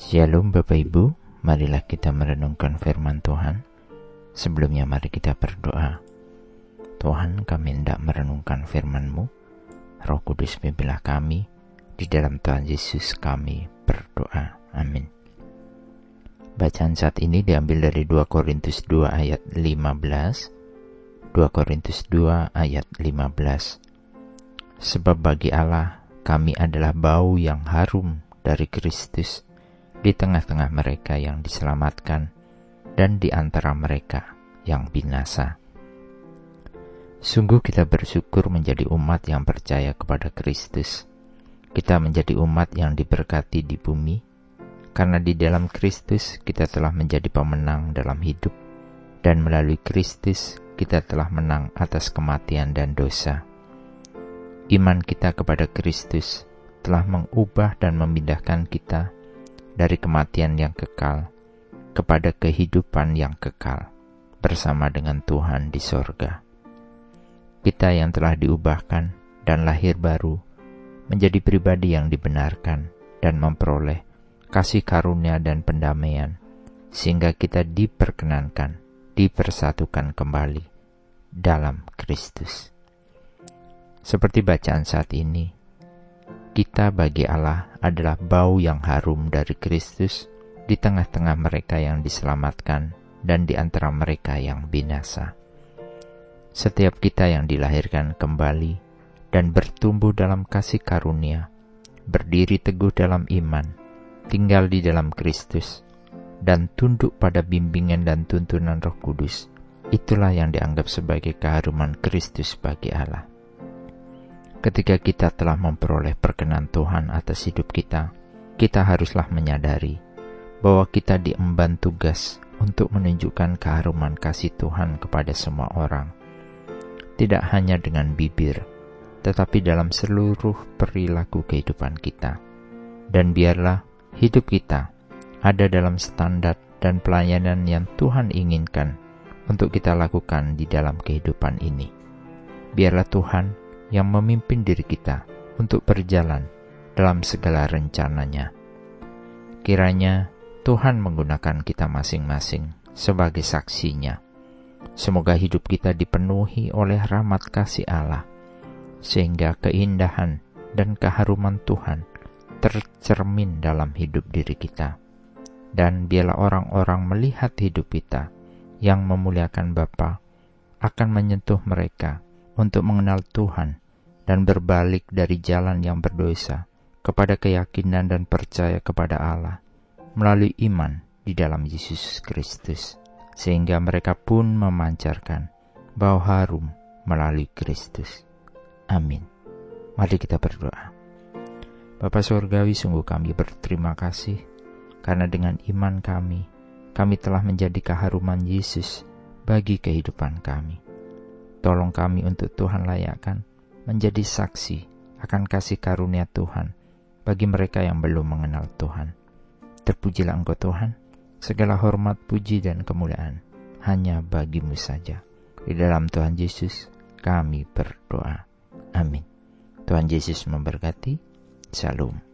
Shalom Bapak Ibu, marilah kita merenungkan firman Tuhan. Sebelumnya mari kita berdoa. Tuhan kami hendak merenungkan firman-Mu. Roh Kudus pimpinlah kami. Di dalam Tuhan Yesus kami berdoa. Amin. Bacaan saat ini diambil dari 2 Korintus 2 ayat 15. 2 Korintus 2 ayat 15. Sebab bagi Allah kami adalah bau yang harum dari Kristus di tengah-tengah mereka yang diselamatkan dan di antara mereka yang binasa. Sungguh kita bersyukur menjadi umat yang percaya kepada Kristus. Kita menjadi umat yang diberkati di bumi, karena di dalam Kristus kita telah menjadi pemenang dalam hidup, dan melalui Kristus kita telah menang atas kematian dan dosa. Iman kita kepada Kristus telah mengubah dan memindahkan kita dari kematian yang kekal kepada kehidupan yang kekal bersama dengan Tuhan di sorga. Kita yang telah diubahkan dan lahir baru menjadi pribadi yang dibenarkan dan memperoleh kasih karunia dan pendamaian, sehingga kita diperkenankan, dipersatukan kembali dalam Kristus. Seperti bacaan saat ini, kita bagi Allah adalah bau yang harum dari Kristus di tengah-tengah mereka yang diselamatkan dan di antara mereka yang binasa. Setiap kita yang dilahirkan kembali dan bertumbuh dalam kasih karunia, berdiri teguh dalam iman, tinggal di dalam Kristus, dan tunduk pada bimbingan dan tuntunan Roh Kudus, itulah yang dianggap sebagai keharuman Kristus bagi Allah. Ketika kita telah memperoleh perkenan Tuhan atas hidup kita, kita haruslah menyadari bahwa kita diemban tugas untuk menunjukkan keharuman kasih Tuhan kepada semua orang. Tidak hanya dengan bibir, tetapi dalam seluruh perilaku kehidupan kita. Dan biarlah hidup kita ada dalam standar dan pelayanan yang Tuhan inginkan untuk kita lakukan di dalam kehidupan ini. Biarlah Tuhan yang memimpin diri kita untuk berjalan dalam segala rencananya. Kiranya Tuhan menggunakan kita masing-masing sebagai saksinya. Semoga hidup kita dipenuhi oleh rahmat kasih Allah, sehingga keindahan dan keharuman Tuhan tercermin dalam hidup diri kita. Dan biarlah orang-orang melihat hidup kita yang memuliakan Bapa akan menyentuh mereka untuk mengenal Tuhan dan berbalik dari jalan yang berdosa kepada keyakinan dan percaya kepada Allah melalui iman di dalam Yesus Kristus, sehingga mereka pun memancarkan bau harum melalui Kristus. Amin. Mari kita berdoa. Bapa Surgawi, sungguh kami berterima kasih karena dengan iman kami, kami telah menjadi keharuman Yesus bagi kehidupan kami. Tolong kami untuk Tuhan layakkan menjadi saksi akan kasih karunia Tuhan bagi mereka yang belum mengenal Tuhan. Terpujilah Engkau Tuhan, segala hormat, puji, dan kemuliaan hanya bagimu saja. Di dalam Tuhan Yesus kami berdoa. Amin. Tuhan Yesus memberkati. Shalom.